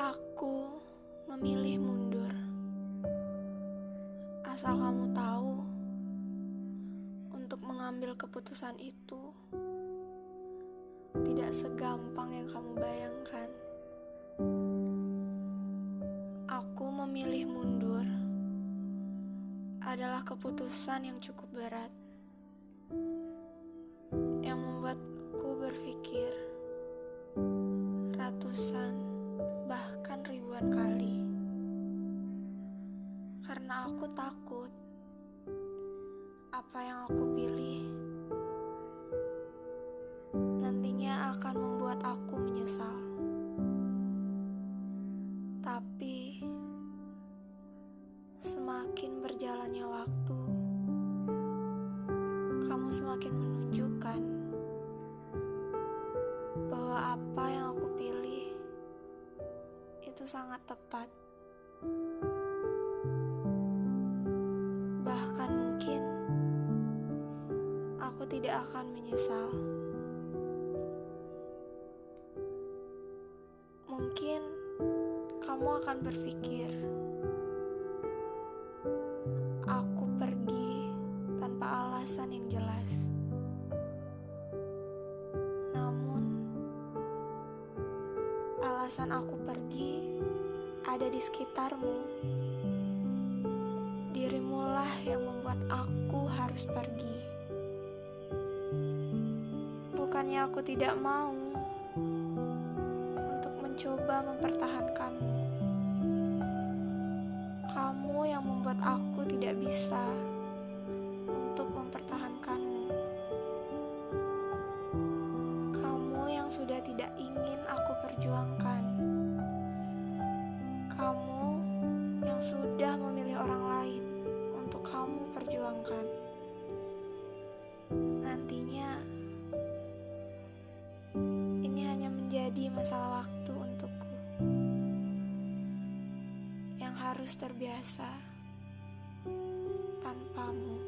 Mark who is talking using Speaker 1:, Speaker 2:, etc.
Speaker 1: Aku memilih mundur. Asal kamu tahu, untuk mengambil keputusan itu tidak segampang yang kamu bayangkan. Aku memilih mundur adalah keputusan yang cukup berat yang membuatku berpikir ratusan ribuan kali. Karena aku takut apa yang aku pilih nantinya akan membuat aku menyesal. Tapi semakin berjalannya waktu kamu semakin menunjukkan bahwa apa yang itu sangat tepat. Bahkan mungkin aku tidak akan menyesal. Mungkin kamu akan berpikir, aku pergi tanpa alasan yang jelas. Namun, alasan aku pergi ada di sekitarmu. Dirimulah yang membuat aku harus pergi. Bukannya aku tidak mau untuk mencoba mempertahankanmu. Kamu yang membuat aku tidak bisa untuk mempertahankanmu. Yang sudah tidak ingin aku perjuangkan. Kamu yang sudah memilih orang lain untuk kamu perjuangkan. Nantinya, ini hanya menjadi masalah waktu untukku yang harus terbiasa tanpamu.